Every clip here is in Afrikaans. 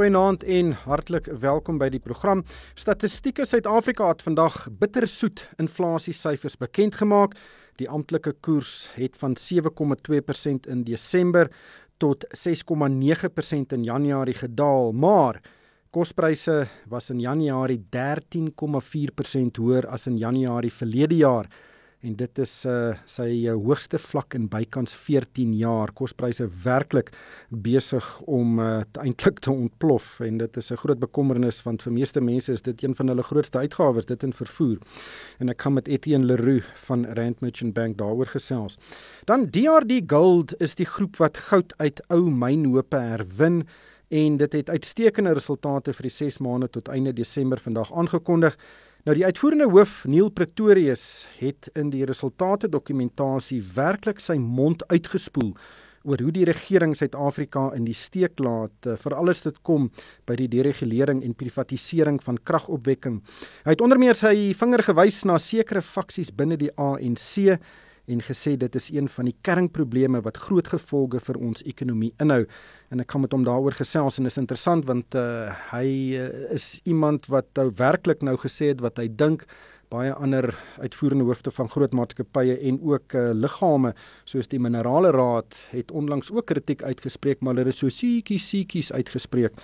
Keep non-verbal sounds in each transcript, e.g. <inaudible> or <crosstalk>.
Goeienaand en hartlik welkom by die program. Statistieke Suid-Afrika het vandag bittersoet inflasiesyfers bekend gemaak. Die amptelike koers het van 7,2% in Desember tot 6,9% in Januarie gedaal, maar kospryse was in Januarie 13,4% hoër as in Januarie verlede jaar en dit is uh, sy uh, hoogste vlak in bykans 14 jaar. Kospryse werklik besig om uh, eintlik te ontplof en dit is 'n groot bekommernis want vir meeste mense is dit een van hulle grootste uitgawes, dit in vervoer. En ek kan met Etienne Leroux van Rand Merchant Bank daaroor gesels. Dan DRD Gold is die groep wat goud uit ou mynhope herwin en dit het uitstekende resultate vir die 6 maande tot einde Desember vandag aangekondig. Nou die uitvoerende hoof Neil Pretorius het in die resultate dokumentasie werklik sy mond uitgespoel oor hoe die regering Suid-Afrika in die steek laat eh, vir alles dit kom by die deregulering en privatisering van kragopwekking. Hy het onder meer sy vinger gewys na sekere faksies binne die ANC en gesê dit is een van die kernprobleme wat groot gevolge vir ons ekonomie inhou. En ek kan met hom daaroor gesels en is interessant want uh, hy uh, is iemand wat nou werklik nou gesê het wat hy dink baie ander uitvoerende hoofde van groot maatskappye en ook uh, liggame soos die minerale raad het onlangs ook kritiek uitgespreek maar hulle het so siekies siekies uitgespreek.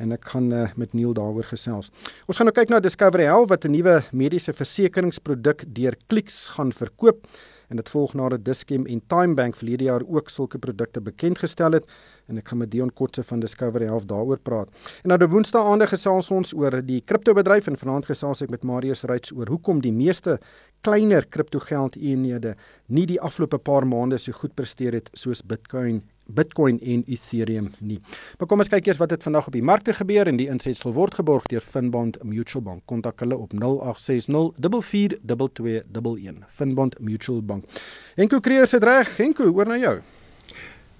En ek gaan uh, met Neil daaroor gesels. Ons gaan nou kyk na Discovery Health wat 'n nuwe mediese versekeringsproduk deur Clicks gaan verkoop en dit volg nadat Dischem en TimeBank verlede jaar ook sulke produkte bekend gestel het en ek gaan met Dion Kotse van Discovery Health daaroor praat. En nou die Woensdae aande gesels ons oor die kriptobedryf en vanaand gesels ek met Marius Ryds oor hoekom die meeste kleiner kriptogeldeenhede nie die afgelope paar maande so goed presteer het soos Bitcoin Bitcoin en Ethereum nie. Maar kom ons kyk eers wat het vandag op die markte gebeur en die insetsel word geborg deur Finbond Mutual Bank. Kontak hulle op 0860 442211. Finbond Mutual Bank. Enko Kreer sit reg. Enko, oor na jou.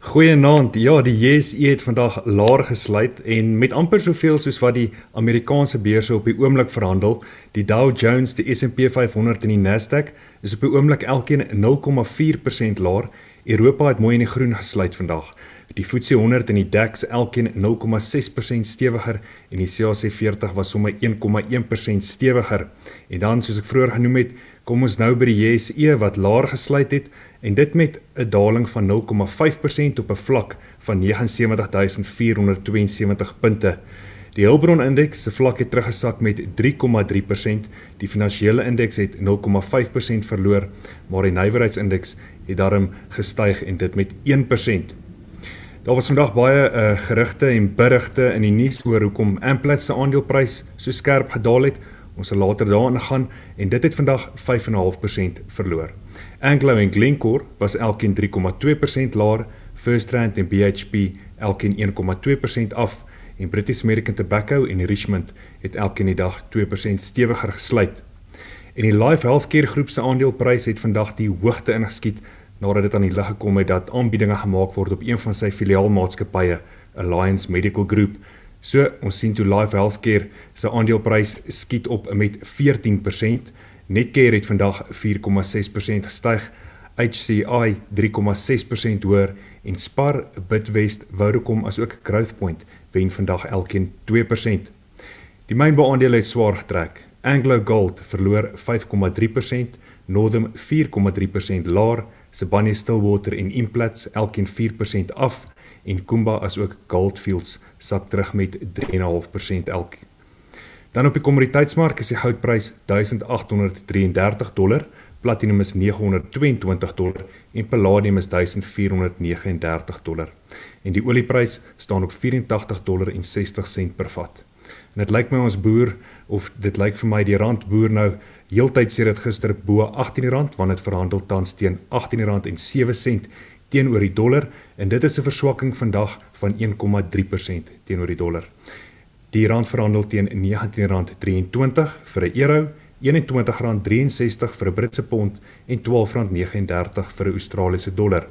Goeienaand. Ja, die JSE het vandag laer gesluit en met amper soveel soos wat die Amerikaanse beurse op die oomblik verhandel, die Dow Jones, die S&P 500 en die Nasdaq is op die oomblik elkeen 0,4% laer. Europa het mooi in die groen gesluit vandag. Die FTSE 100 en die DAX elkeen 0,6% stewiger en die CAC 40 was sommer 1,1% stewiger. En dan soos ek vroeër genoem het, kom ons nou by die JSE wat laer gesluit het en dit met 'n daling van 0,5% op 'n vlak van 79472 punte. Die Hulbron indeks se vlak het teruggesak met 3,3%. Die finansiële indeks het 0,5% verloor, maar die nywerheidsindeks het daarom gestyg en dit met 1%. Daar was vandag baie uh, gerugte en berigte in die nuus oor hoekom Amplats se aandeleprys so skerp gedaal het. Ons sal later daarin gaan en dit het vandag 5.5% verloor. Anglo en Glencore was elkeen 3,2% laer, FirstRand en BHP elkeen 1,2% af en British American Tobacco en Richmond het elkeen die dag 2% stewiger gesluit. En die Life Healthcare groep se aandeleprys het vandag die hoogte ingeskiet nadat dit aan die lig gekom het dat aanbiedinge gemaak word op een van sy filiaalmaatskappye, Alliance Medical Group. So, ons sien toe Life Healthcare se aandeleprys skiet op met 14%. Netcare het vandag 4,6% gestyg, HCI 3,6% hoër en Spar, Bidwest, Vodacom asook Growthpoint wen vandag elkeen 2%. Die mynbeaandele het swaar getrek. Anglo Gold verloor 5,3%, Northam 4,3% laer, Sibanye-Stillwater en Implats elkeen 4% af en Kumba asook Goldfields sak terug met 3,5% elkeen. Dan op die kommoditeitsmark is die goudprys 1833 dollar, platinum is 922 dollar en palladium is 1439 dollar. En die olieprys staan op 84 dollar en 60 sent per vat. En dit lyk my ons boer of dit lyk vir my die rand boer nou heeltyd sê dit gister bo 18 rand want dit verhandel tans teen 18 rand en 7 sent teenoor die dollar en dit is 'n verswakking vandag van 1,3% teenoor die dollar. Die rand verhandel teen R19.23 vir 'n euro, R21.63 vir 'n Britse pond en R12.39 vir 'n Australiese dollar.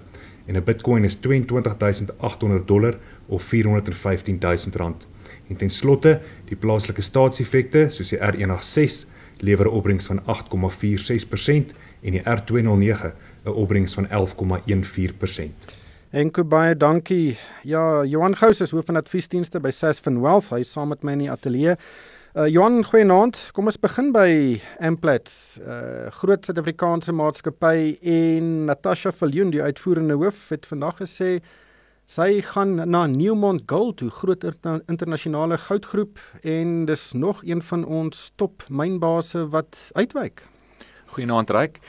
En 'n Bitcoin is 22800 dollar of R415000 rand. En ten slotte, die plaaslike staatseffekte soos die R186 lewer 'n opbrengs van 8,46% en die R209 'n opbrengs van 11,14%. Enko baie dankie. Ja, Johan Gous is hoof van adviesdienste by Sasfin Wealth. Hy is saam met my in die ateljee. Uh Johan, goeienaand. Kom ons begin by Amplat, uh groot Suid-Afrikaanse maatskappy en Natasha Viljoen, die uitvoerende hoof, het vandag gesê sy gaan na Newmont Gold toe, groot internasionale goudgroep en dis nog een van ons top mynbase wat uitwyk. Goeienaand Ryk.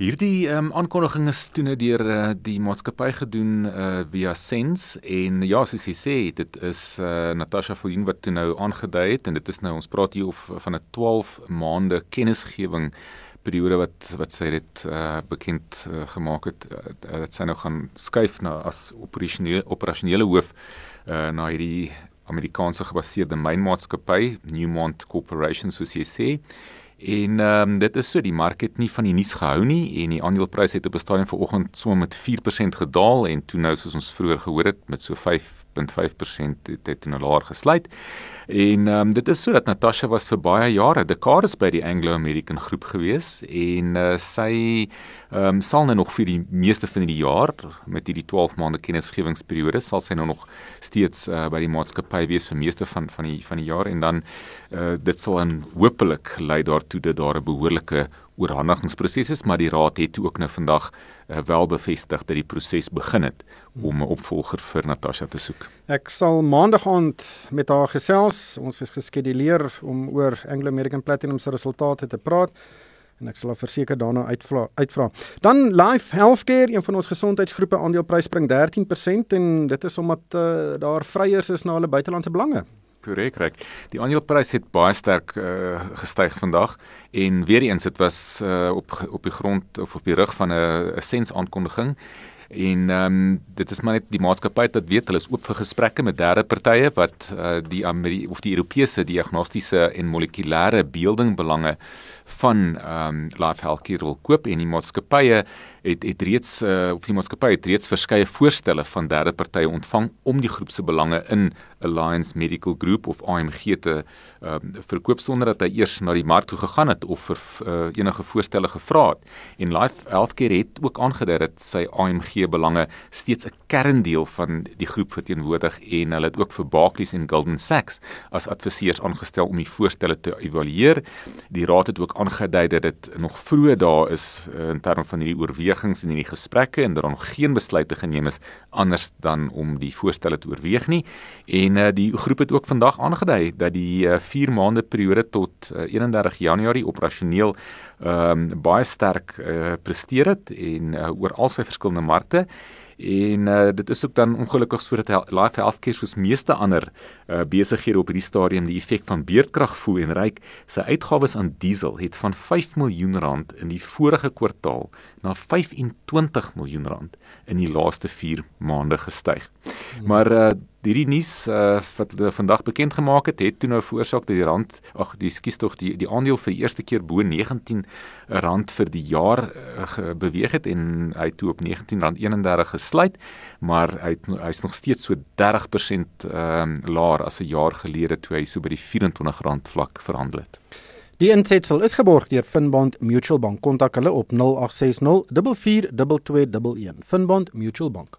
Hierdie um, aankondiging is toe net deur uh, die maatskappy gedoen uh, via Sense en ja, soos jy sê, dit is uh, Natasha Fulin wat toe nou aangedui het en dit is nou ons praat hier of van 'n 12 maande kennisgewing periode wat wat sy dit uh, bekend uh, gemaak het uh, dat sy nou gaan skuif na as operasionele operasionele hoof uh, na hierdie Amerikaanse gebaseerde mynmaatskappy Newmont Corporation soos jy sê. En ehm um, dit is so die mark het nie van die nuus gehou nie en die aandeleprys het op 'n stadium vanoggend sommer met 4% gedaal en toe nou soos ons vroeër gehoor het met so 5.5% het dit nou laer gesluit. En ehm um, dit is sodat Natasha was vir baie jare dekades by die Anglo American groep gewees en uh, sy ehm um, sal nou nog vir die meeste van die jaar met hierdie 12 maande kennisgewingsperiode sal sy nou nog steeds uh, by die maatskappy wees vir meeste van van die van die jaar en dan uh, dit sal dan hopelik lei daartoe dat daar 'n behoorlike oorhandigingsproses is, maar die raad het ook nou vandag uh, wel bevestig dat die proses begin het om 'n opvolger vir Natasha te soek. Ek sal maandag aand met haar gesels. Ons is geskeduleer om oor Anglo American Platinum se resultate te praat en ek sal haar verseker daarna uitvra uitvra. Dan Life Healthcare, een van ons gesondheidsgroepe aandeleprys spring 13% en dit is omdat uh, daar vryers is na hulle buitelandse belange. Korrek, reg. Die aandeleprys het baie sterk uh, gestyg vandag en weer eens dit was uh, op op die grond of op die rug van 'n sens aankondiging en ehm um, dit is maar net die maatskappy wat weet hulle is oop vir gesprekke met derde partye wat uh, die Ameri of die Europese diagnostiese en molekulêre beelding belange van ehm um, Life Healthcare wil koop. En die maatskappye het het reeds uh, of die maatskappy het reeds verskeie voorstelle van derde partye ontvang om die groep se belange in Alliance Medical Group of AMG te uh, verkoop sonder dat hy eers na die mark toe gegaan het of vir uh, enige voorstelle gevra het. En Life Healthcare het ook aangedui dat sy AMG belange steeds 'n kerndeel van die groep verteenwoordig en hulle het ook vir Barclays en Goldman Sachs as adviseurs aangestel om die voorstelle te evalueer. Die raad het ook aangedui dat dit nog vroeg daar is uh, in terme van hierdie oorwegings en hierdie gesprekke en dat daar nog geen besluite geneem is anders dan om die voorstelle te oorweeg nie. En uh, die groep het ook vandag aangedui dat die 4 uh, maande periode tot uh, 31 Januarie operasioneel ehm um, baie sterk uh, presteer het en uh, oor al sy verskillende markte en uh, dit is ook dan ongelukkig sodat Life Healthcare soos meeste ander uh, besighede op hierdie stadium die effek van beerdkrag voel en ryk sy uitgawes aan diesel het van 5 miljoen rand in die vorige kwartaal na 25 miljoen rand in die laaste 4 maande gestyg. Maar uh, hierdie nuus uh, wat hulle vandag bekend gemaak het, het toe nou veroorsaak dat die rand, ag, die skuis tog die die aandeel vir die eerste keer bo 19 rand vir die jaar uh, beweeg het en hy toe op 19 rand 31 gesluit, maar hy hy's nog steeds so 30% ehm um, laer as 'n jaar gelede toe hy so by die 24 rand vlak verhandel het. Die insetsel is geborg deur Finbond Mutual Bank. Kontak hulle op 0860 442211. Finbond Mutual Bank.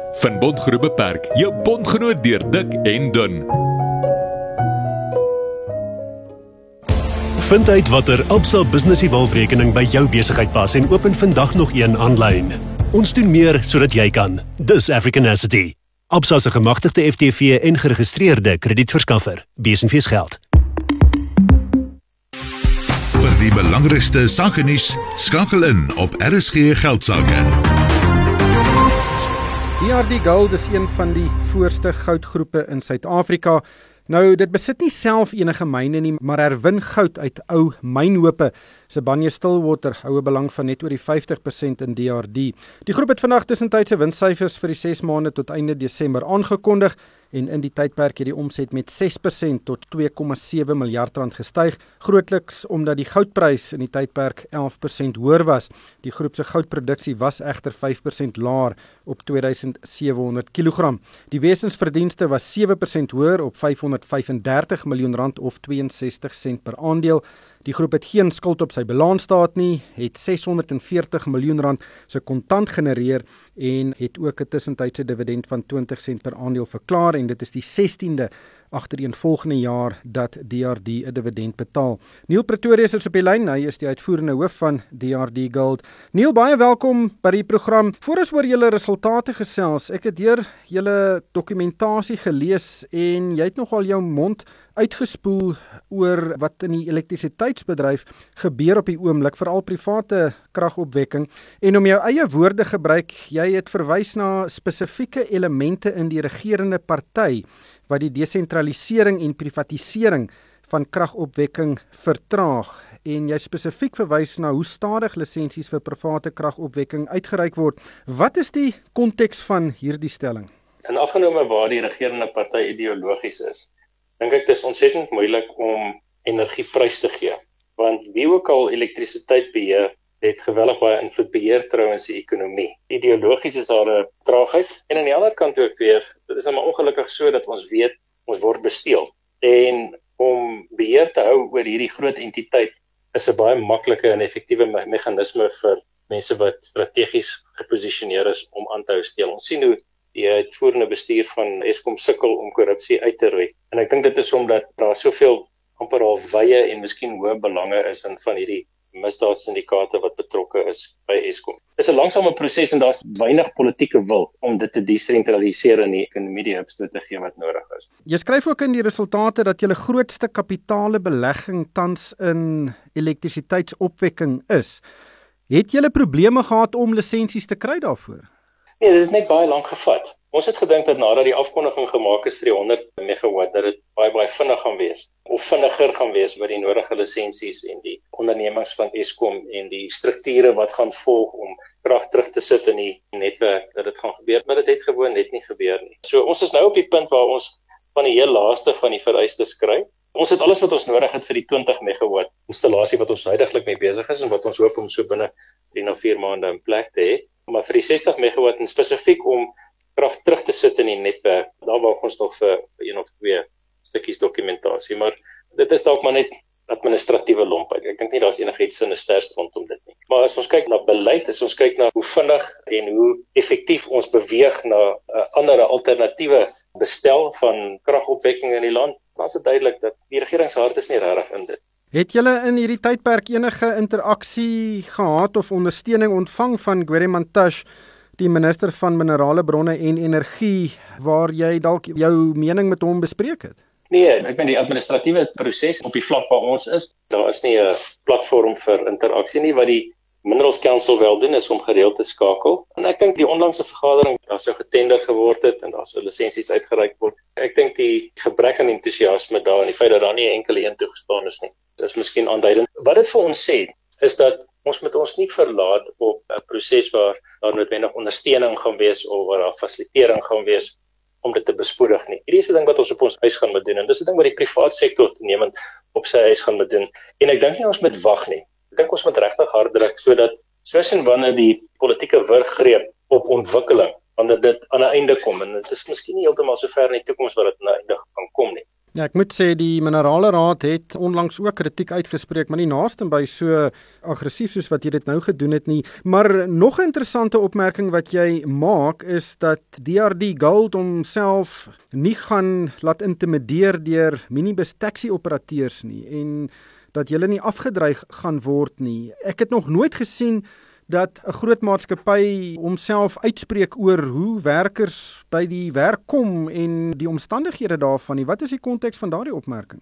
Van Bondgroep Beperk, jou bondgenoot deur dik en dun. Vind uit watter Absa Business Evolve-rekening by jou besigheid pas en open vandag nog een aanlyn. Ons doen meer sodat jy kan. Dis Africanacity. Absa se gemagtigde FTV en geregistreerde kredietverskaffer. Besenfees geld. die belangrikste sake nuus skakel in op RSG Geldsaake. DRD Gold is een van die voorste goudgroepe in Suid-Afrika. Nou, dit besit nie self enige myne nie, maar herwin goud uit ou mynhope. Sibanye Stillwater hou 'n belang van net oor die 50% in DRD. Die groep het vandag tussentydse winssyfers vir die 6 maande tot einde Desember aangekondig en in die tydperk het die omset met 6% tot 2,7 miljard rand gestyg, grootliks omdat die goudprys in die tydperk 11% hoër was. Die groep se goudproduksie was egter 5% laer op 2700 kg. Die wesensverdienste was 7% hoër op 535 miljoen rand of 62 sent per aandeel. Die groep het geen skuld op sy balansstaat nie, het 640 miljoen rand se kontant genereer en het ook 'n tussentydse dividend van 20 sent per aandeel verklaar en dit is die 16de agtereenvolgende jaar dat DRD 'n dividend betaal. Neil Pretorius is op die lyn. Hy is die uitvoerende hoof van DRD Gold. Neil, baie welkom by die program. Voor ons oor julle resultate gesels, ek het deur julle dokumentasie gelees en jy het nogal jou mond uitgespoel oor wat in die elektrisiteitsbedryf gebeur op die oomblik veral private kragopwekking en om jou eie woorde gebruik jy het verwys na spesifieke elemente in die regerende party wat die desentralisering en privatisering van kragopwekking vertraag en jy spesifiek verwys na hoe stadig lisensies vir private kragopwekking uitgereik word. Wat is die konteks van hierdie stelling? En afgenome waar die regerende party ideologies is, dink ek dis ontsettend moeilik om energieprys te gee, want wie ook al elektrisiteit beheer, het geweldig baie invloed beheer trouens die ekonomie. Ideologies is daar 'n traagheid en aan die ander kant ook weer, dit is nou maar ongelukkig so dat ons weet ons word besteel. En om beheer te hou oor hierdie groot entiteit is 'n baie maklike en effektiewe me meganisme vir mense wat strategies geposisioneer is om aan te hou steel. Ons sien hoe die uitvoerende bestuur van Eskom sukkel om korrupsie uit te roei. En ek dink dit is omdat daar soveel amper al wye en miskien hoë belange is in van hierdie misdaadsyndikaate wat betrokke is by Eskom. Dis 'n langsame proses en daar's weinig politieke wil om dit te desentraliseer en die ekonomie die hubs te gee wat nodig is. Jy skryf ook in die resultate dat julle grootste kapitale belegging tans in elektrisiteitsopwekking is. Het julle probleme gehad om lisensies te kry daarvoor? Nee, dit het net baie lank gevat. Ons het gedink dat nadat die afkondiging gemaak is vir die 100 megawatt dat dit baie baie vinnig gaan wees of vinniger gaan wees met die nodige lisensies en die ondernemings van Eskom en die strukture wat gaan volg om krag terug te sit in die netwerk dat dit gaan gebeur, maar dit het gewoon net nie gebeur nie. So ons is nou op die punt waar ons van die heel laaste van die vereistes kry. Ons het alles wat ons nodig het vir die 20 megawatt installasie wat ons huidigelik mee besig is en wat ons hoop om so binne 3 of 4 maande in plek te hê. Maar vir die 60 megawatt en spesifiek om krag terug te sit in die netwerk. Daar wag ons nog vir een of twee stukkies dokumentasie, maar dit is dalk maar net administratiewe lompheid. Ek dink nie daar's enigiets sinister rondom dit nie. Maar as ons kyk na beleid, as ons kyk na hoe vinnig en hoe effektief ons beweeg na 'n uh, ander alternatiewe bestel van kragopwekking in die land, dan is dit duidelik dat die regering se hart is nie regtig in dit. Het julle in hierdie tydperk enige interaksie gehad of ondersteuning ontvang van Gueremantash die minister van minerale bronne en energie waar jy dalk jou mening met hom bespreek het? Nee, ek meen die administratiewe proses op die vlak waar ons is, daar is nie 'n platform vir interaksie nie wat die Minerals Council wel doen is om gereeld te skakel. En ek dink die onlangse vergadering daar sou getender geword het en daar sou lisensies uitgereik word. Ek dink die gebrek aan entoesiasme daar en die feit dat daar nie enkele een toegestaan is nie, is miskien aanduidend. Wat dit vir ons sê, is dat ons moet ons nie verlaat op 'n proses waar daar noodwendig ondersteuning gaan wees of waar daar fasilitering gaan wees om dit te bespoedig nie. Hierdie is 'n ding wat ons op ons eis gaan moet doen en dis 'n ding wat die private sektor toenemend op sy eis gaan moet doen. En ek dink nie ons moet wag nie. Ek dink ons moet regtig hard druk sodat soos en wanneer die politieke wurg greep op ontwikkeling wanneer dit aan 'n einde kom en dit is miskien nie heeltemal so ver in die toekoms wat dit aan 'n einde gaan kom nie. Ja, ek moet sê die minerale raad het onlangs ook kritiek uitgespreek, maar nie naaste by so aggressief soos wat jy dit nou gedoen het nie. Maar nog 'n interessante opmerking wat jy maak is dat DRD Gold homself nie gaan laat intimideer deur minibus taxi operateurs nie en dat hulle nie afgedreig gaan word nie. Ek het nog nooit gesien dat 'n groot maatskappy homself uitspreek oor hoe werkers by die werk kom en die omstandighede daarvan nie. Wat is die konteks van daardie opmerking?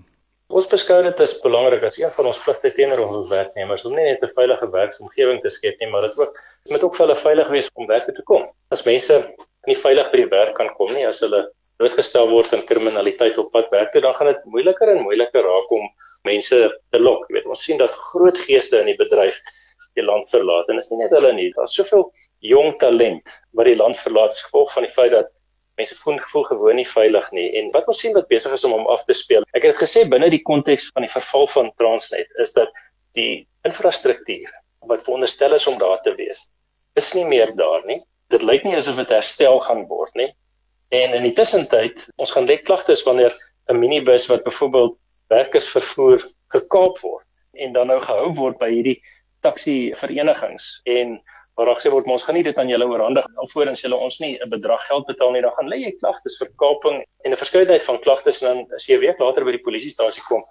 Ons beskou dit as belangrik as een van ons pligte teenoor ons werknemers om nie net 'n veilige werksomgewing te skep nie, maar dit ook moet ook vir hulle veilig wees om werk te kom. As mense nie veilig by die werk kan kom nie, as hulle blootgestel word aan kriminaliteit op pad werk toe, dan gaan dit moeiliker en moeiliker raak om mense te lok. Jy weet, ons sien dat groot geeste in die bedryf die land verlaat en dit is nie net hulle nie, daar's soveel jong talent wat die land verlaat as gevolg van die feit dat mense voel gevoel gewoon nie veilig nie en wat ons sien wat besig is om hom af te speel. Ek het gesê binne die konteks van die verval van Transnet is dat die infrastruktuur wat veronderstel is om daar te wees, is nie meer daar nie. Dit lyk nie asof dit herstel gaan word nie. En in die tussentyd, ons gaan lê klagtes wanneer 'n minibus wat byvoorbeeld werkers vervoer gekaap word en dan nou gehou word by hierdie taxi verenigings en waar gesê word ons gaan nie dit aan julle oorhandig alvorens julle ons nie 'n bedrag geld betaal nie. Dan gaan lê jy klagtes vir kaping en 'n verskeidenheid van klagtes. En dan as jy 'n week later by die polisiestasie kom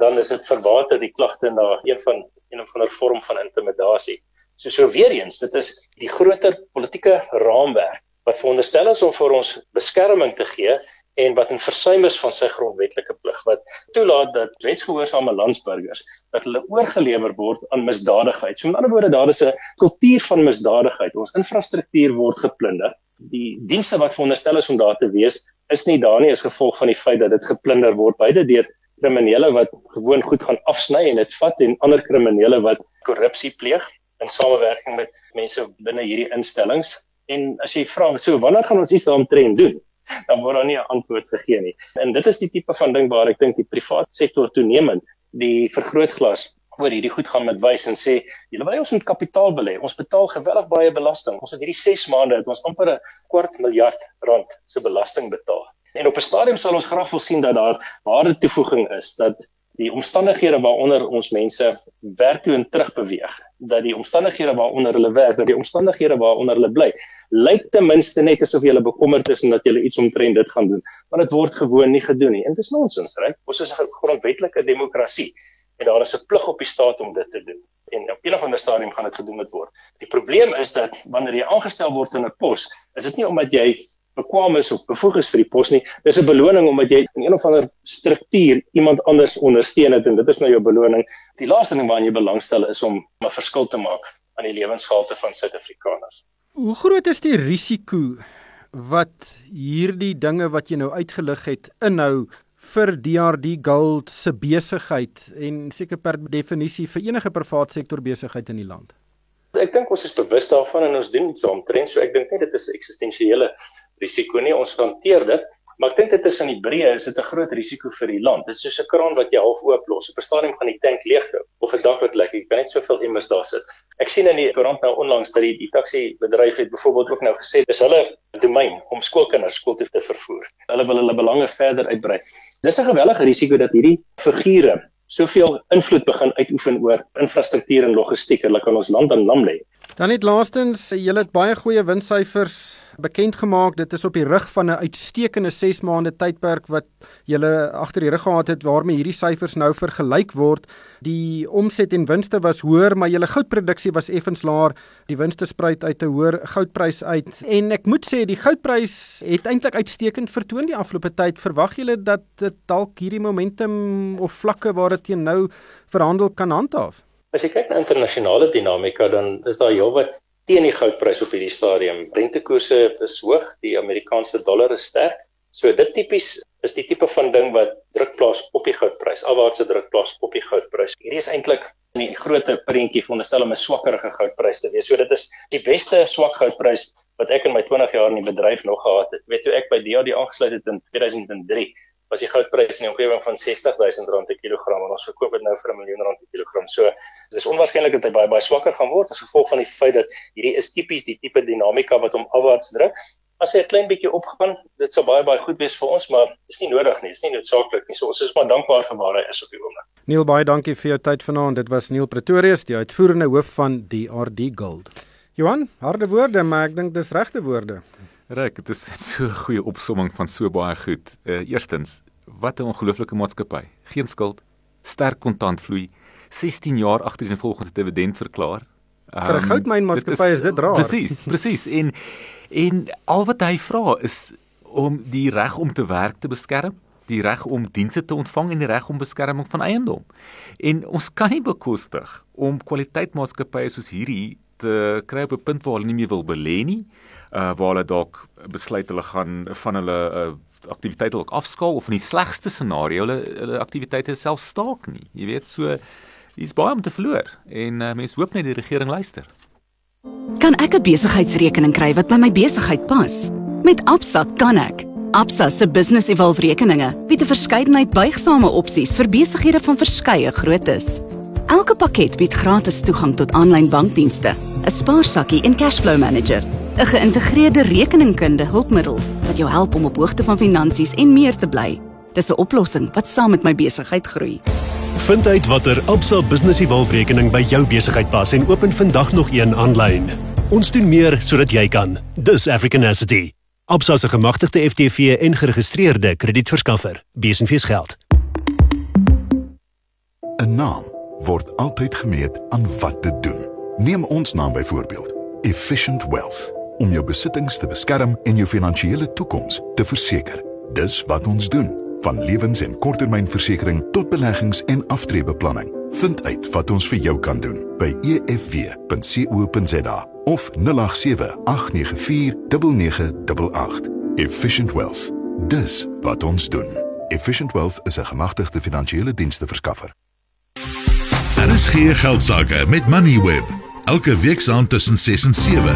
dan is dit verwater die klagte na een van een of ander vorm van intimidasie. So so weer eens, dit is die groter politieke raamwerk wat veronderstel is om vir ons beskerming te gee en wat in versuim is van sy grondwetlike plig wat toelaat dat wetsgehoorsame landsburgers dat hulle oorgelewer word aan misdadigheid. So met ander woorde daar is 'n kultuur van misdadigheid. Ons infrastruktuur word geplunder. Die dienste wat veronderstel is om daar te wees, is nie daar nie as gevolg van die feit dat dit geplunder word beide deur kriminele wat gewoon goed gaan afsny en dit vat en ander kriminele wat korrupsie pleeg in samewerking met mense binne hierdie instellings En as jy vra, so wanneer gaan ons iets daaromtrent doen? <laughs> Dan word daar nie 'n antwoord gegee nie. En dit is die tipe van ding waar ek dink die private sektor toenemend die vergrootglas oor hierdie goed gaan met wys en sê, julle wil ons met kapitaal belê. Ons betaal geweldig baie belasting. Ons het hierdie 6 maande het ons amper 'n kwart miljard rand se belasting betaal. En op 'n stadium sal ons graag wil sien dat daar waarde toevoeging is, dat die omstandighede waaronder ons mense werk toe en terug beweeg, dat die omstandighede waaronder hulle werk, dat die omstandighede waaronder hulle bly, lyk ten minste net asof jy bekommerd is en dat jy iets omtrent dit gaan doen, maar dit word gewoon nie gedoen nie. En dit is nonsens, reg? Ons is 'n grondwetlike demokrasie en daar is 'n plig op die staat om dit te doen. En op 'n of ander stadium gaan dit gedoen word. Die probleem is dat wanneer jy aangestel word in 'n pos, is dit nie omdat jy bekwame is of bevoeg is vir die pos nie. Dis 'n beloning omdat jy in een of ander struktuur iemand anders ondersteun het en dit is nou jou beloning. Die laaste ding waaraan jy belangstel is om 'n verskil te maak aan die lewensgehalte van Suid-Afrikaners. Hoe groot is die risiko wat hierdie dinge wat jy nou uitgelig het inhou vir DRD Gold se besigheid en seker per definisie vir enige private sektor besigheid in die land? Ek dink ons is bewus daarvan en ons doen iets omtrent so ek dink net dit is eksistensiële risiko nie. Ons hanteer dit, maar ek dink dit is in die breë is dit 'n groot risiko vir die land. Dit is soos 'n kraan wat jy half oop los. Op 'n stadium gaan die tank leegloop of 'n dak wat lek. Jy kan net soveel immers daar sit. Ek sien in die koerant nou onlangs dat die, die taxi bedryf het byvoorbeeld ook nou gesê dis hulle domein om skoolkinders skool toe te vervoer. Hulle wil hulle belange verder uitbrei. Dis 'n gewellige risiko dat hierdie figure soveel invloed begin uitoefen oor infrastruktuur en logistiek. Hulle kan ons land aan lam lê. Dan net laastens, julle het baie goeie winssyfers bekend gemaak. Dit is op die rug van 'n uitstekende 6 maande tydperk wat julle agter die rug gehad het waarmee hierdie syfers nou vergelyk word. Die omset en winste was hoër, maar julle goudproduksie was effens laer. Die winste spruit uit 'n hoër goudprys uit. En ek moet sê die goudprys het eintlik uitstekend vertoon die afgelope tyd. Verwag julle dat dit dalk hierdie momentum of vlakke waar dit teen nou verhandel kan handhaaf? As jy kyk na internasionale dinamika dan is daar heelwat teen die goudprys op hierdie stadium. Rentekoerse is hoog, die Amerikaanse dollar is sterk. So dit tipies is die tipe van ding wat druk plaas op die goudprys. Alwaartse druk plaas op die goudprys. Hierdie is eintlik in die groter prentjie veronderstel om 'n swakkerige goudprys te wees. So dit is die beste swak goudprys wat ek in my 20 jaar in die bedryf nog gehad het. Weet jy ek by DRD aangesluit het in 2003 was die goudprys in die omgewing van 60000 rand per kilogram en ons verkoop dit nou vir 'n miljoen rand per kilogram. So dis onwaarskynlik dat hy baie baie swakker gaan word as gevolg van die feit dat hierdie is tipies die tipe dinamika wat hom afwaarts druk. As hy 'n klein bietjie opgaan, dit sou baie baie goed wees vir ons, maar dis nie nodig nie. Dis nie noodsaaklik nie. So ons is maar dankbaar vir waar hy is op die oomblik. Neil, baie dankie vir jou tyd vanaand. Dit was Neil Pretorius, die uitvoerende hoof van DRD Gold. Johan, harde woorde, maar ek dink dis regte woorde. Reg, dit is so 'n goeie opsomming van so baie goed. Uh eerstens, wat 'n ongelooflike maatskappy. Geen skuld, sterk kontantvloei, 16 jaar agter die volgende dividend verklaar. Um, Vir 'n ehm, goudmynmaatskappy is, is dit raar. Presies, <laughs> presies. En en al wat hy vra is om die reg om te werk te beskerm die reg om dienste te ontvang en die reg om beskerming van eiendom. En ons kan nie bekostig om kwaliteitmaatskappye soos hierdie te kry op 'n punt waar hulle nie meer wil belê nie, uh waar hulle dalk besluit hulle gaan van hulle uh, aktiwiteite ook afskaal of in die slegste scenario hulle hulle aktiwiteite self staak nie. Jy weet so dis baie om te verloor en uh, mense hoop net die regering luister. Kan ek 'n besigheidsrekening kry wat by my besigheid pas? Met Absa kan ek. Absa se Business Evolve rekeninge bied 'n verskeidenheid buigsame opsies vir besighede van verskeie groottes. Elke pakket bied gratis toegang tot aanlyn bankdienste, 'n spaarsakkie en cashflow manager, 'n geïntegreerde rekeningkunde hulpmiddel wat jou help om op hoogte van finansies en meer te bly. Dis 'n oplossing wat saam met my besigheid groei. Vind uit watter Absa Business Evolve rekening by jou besigheid pas en open vandag nog een aanlyn. Ons doen meer sodat jy kan. Dis African Asset. Absa se gemagtigde FTV en geregistreerde kredietverskaffer. Besenfees geld. 'n Naam word altyd gemeet aan wat dit doen. Neem ons naam byvoorbeeld. Efficient Wealth om jou besittings te beskerm en jou finansiële toekoms te verseker. Dis wat ons doen, van lewens- en korttermynversekering tot beleggings en aftreebeplanning. Vind uit wat ons vir jou kan doen by efw.co.za of 0878949988. Efficient Wealth. Dis wat ons doen. Efficient Wealth is 'n gemagtigde finansiële diensverskaffer. Daar is geen geld sake met Moneyweb. Elke week saam tussen 6 en 7.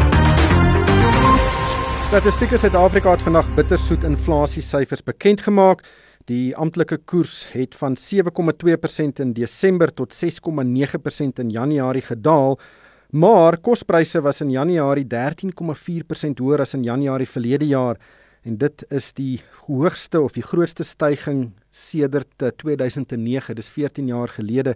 Statistiek Suid-Afrika het vandag bittersoet inflasiesyfers bekend gemaak. Die amptelike koers het van 7,2% in Desember tot 6,9% in Januarie gedaal, maar kospryse was in Januarie 13,4% hoër as in Januarie verlede jaar en dit is die hoogste of die grootste stygings sedert 2009, dis 14 jaar gelede.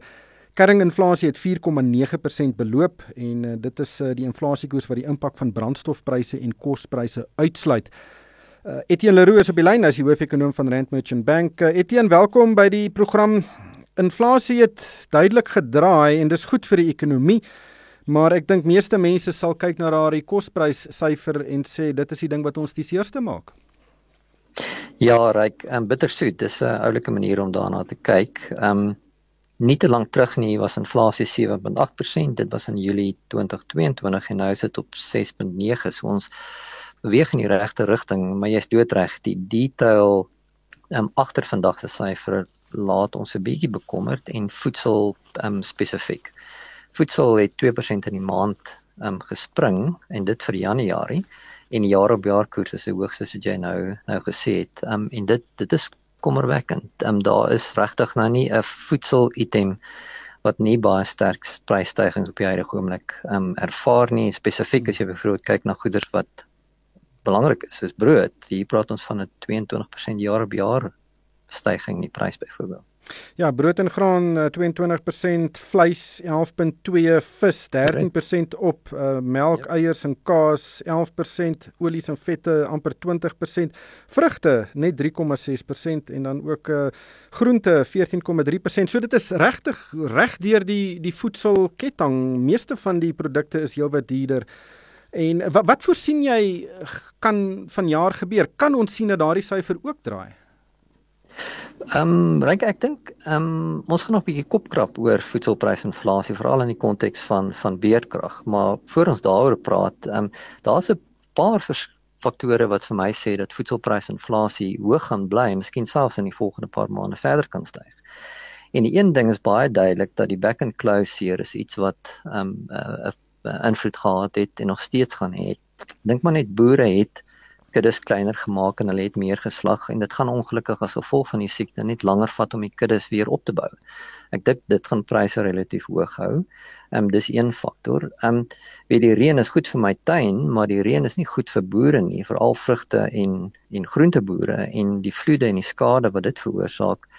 Kerringinflasie het 4,9% beloop en uh, dit is uh, die inflasiekoers wat die impak van brandstofpryse en kospryse uitsluit. Uh, Etienne Leroux is op die lyn as die hoofekonoom van Rand Merchant Bank. Uh, Etienne, welkom by die program. Inflasie het duidelik gedraai en dis goed vir die ekonomie. Maar ek dink meeste mense sal kyk na daardie kospryssyfer en sê dit is die ding wat ons die seerste maak. Ja, ryk, um, bittersoet. Dis 'n oulike manier om daarna te kyk. Ehm um, nie te lank terug nie was inflasie 7.8%. Dit was in Julie 2022 en nou is dit op 6.9. So ons beweeg in die regte rigting, maar jy's doodreg. Die detail um, agter vandag se syfer laat ons 'n bietjie bekommerd en voedsel um, spesifiek. Voedsel het 2% in die maand um, gespring en dit vir Januarie en die jaar op jaar koers is die hoogste soos jy nou nou gesê het. Um, en dit dit is kommerwekkend. Ehm um, daar is regtig nou nie 'n voedsel item wat nie baie sterk prysstygings op die huidige oomblik ehm um, ervaar nie, spesifiek as jy byvoorbeeld kyk na goeder wat belangrik is soos brood. Hier praat ons van 'n 22% jaar op jaar stygings in die prys byvoorbeeld. Ja, brood en graan 22%, vleis 11.2, vis 13% op, uh, melk, ja. eiers en kaas 11%, olies en vette amper 20%, vrugte net 3.6% en dan ook uh, groente 14.3%. So dit is regtig reg deur die die voedselketting. Meeste van die produkte is heelwat duurder. En wat wat voorsien jy kan vanjaar gebeur? Kan ons sien dat daardie syfer ook draai? Ehm um, Ryk, ek dink ehm um, ons gaan nog 'n bietjie kopkrap oor voedselprysinflasie veral in die konteks van van beerdkrag, maar voor ons daaroor praat, ehm um, daar's 'n paar faktore wat vir my sê dat voedselprysinflasie hoog gaan bly, miskien selfs in die volgende paar maande verder kan styg. En die een ding is baie duidelik dat die back and close hier is iets wat ehm um, 'n uh, invloed gehad het en nog steeds gaan hê. Dink maar net boere het kuddes kleiner gemaak en hulle het meer geslag en dit gaan ongelukkig as gevolg van die siekte net langer vat om die kuddes weer op te bou. Ek dink dit gaan pryse relatief hoog hou. Ehm um, dis een faktor. Ehm um, weet die reën is goed vir my tuin, maar die reën is nie goed vir boere nie, veral vrugte en en groenteboere en die vloede en die skade wat dit veroorsaak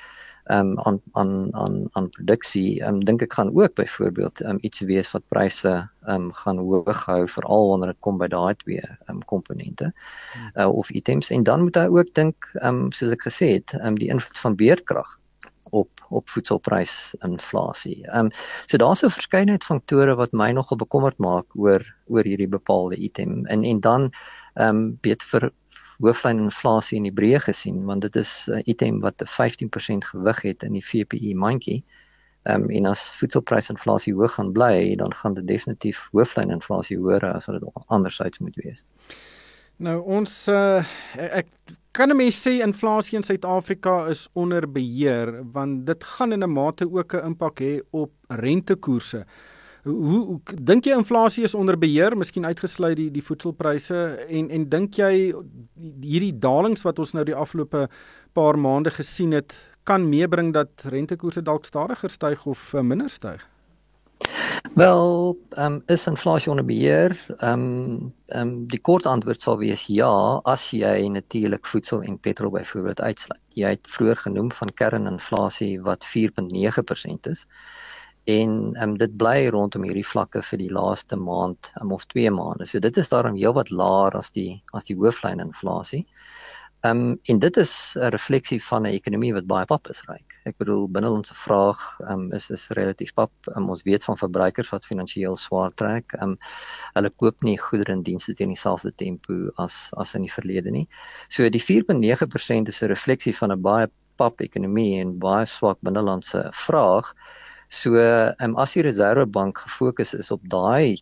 um, aan aan aan aan produksie. Ehm um, dink ek gaan ook byvoorbeeld um, iets wees wat pryse ehm um, gaan hoog hou veral wanneer dit kom by daai twee ehm um, komponente uh, of items en dan moet hy ook dink ehm um, soos ek gesê het, ehm um, die invloed van beerdkrag op op voedselprysinflasie. Ehm um, so daar's 'n verskeidenheid faktore wat my nogal bekommerd maak oor oor hierdie bepaalde item. En en dan ehm um, weet vir hooflyn inflasie in die breë gesien want dit is 'n item wat 'n 15% gewig het in die VPI mandjie. Ehm um, en as voedselprysinflasie hoog gaan bly, dan gaan dit definitief hooflyn inflasie hoër as wat dit andersins moet wees. Nou ons uh, ek kan 'n mens sê inflasie in Suid-Afrika is onder beheer want dit gaan in 'n mate ook 'n impak hê op rentekoerse. Hoe, hoe dink jy inflasie is onder beheer, miskien uitgesluit die die voedselpryse en en dink jy hierdie dalings wat ons nou die afgelope paar maande gesien het kan meebring dat rentekoerse dalk stadiger styg of uh, minder styg? Wel, ehm um, is inflasie onder beheer? Ehm um, ehm um, die kort antwoord sal wees ja, as jy natuurlik voedsel en petrol byvoorbeeld uitsluit. Jy het vroeër genoem van kerninflasie wat 4.9% is en um, dit bly rondom hierdie vlakke vir die laaste maand um, of 2 maande. So dit is daarom heelwat laer as die as die hooflyn inflasie. Ehm um, en dit is 'n refleksie van 'n ekonomie wat baie pap is ryk. Ek bedoel binnelandse vraag ehm um, is is relatief pap. Um, ons weet van verbruikers wat finansiëel swaar trek. Ehm um, hulle koop nie goedere en dienste teen dieselfde tempo as as in die verlede nie. So die 4.9% is 'n refleksie van 'n baie pap ekonomie en baie swak binnelandse vraag. So, ehm um, as die Reserwebank gefokus is op daai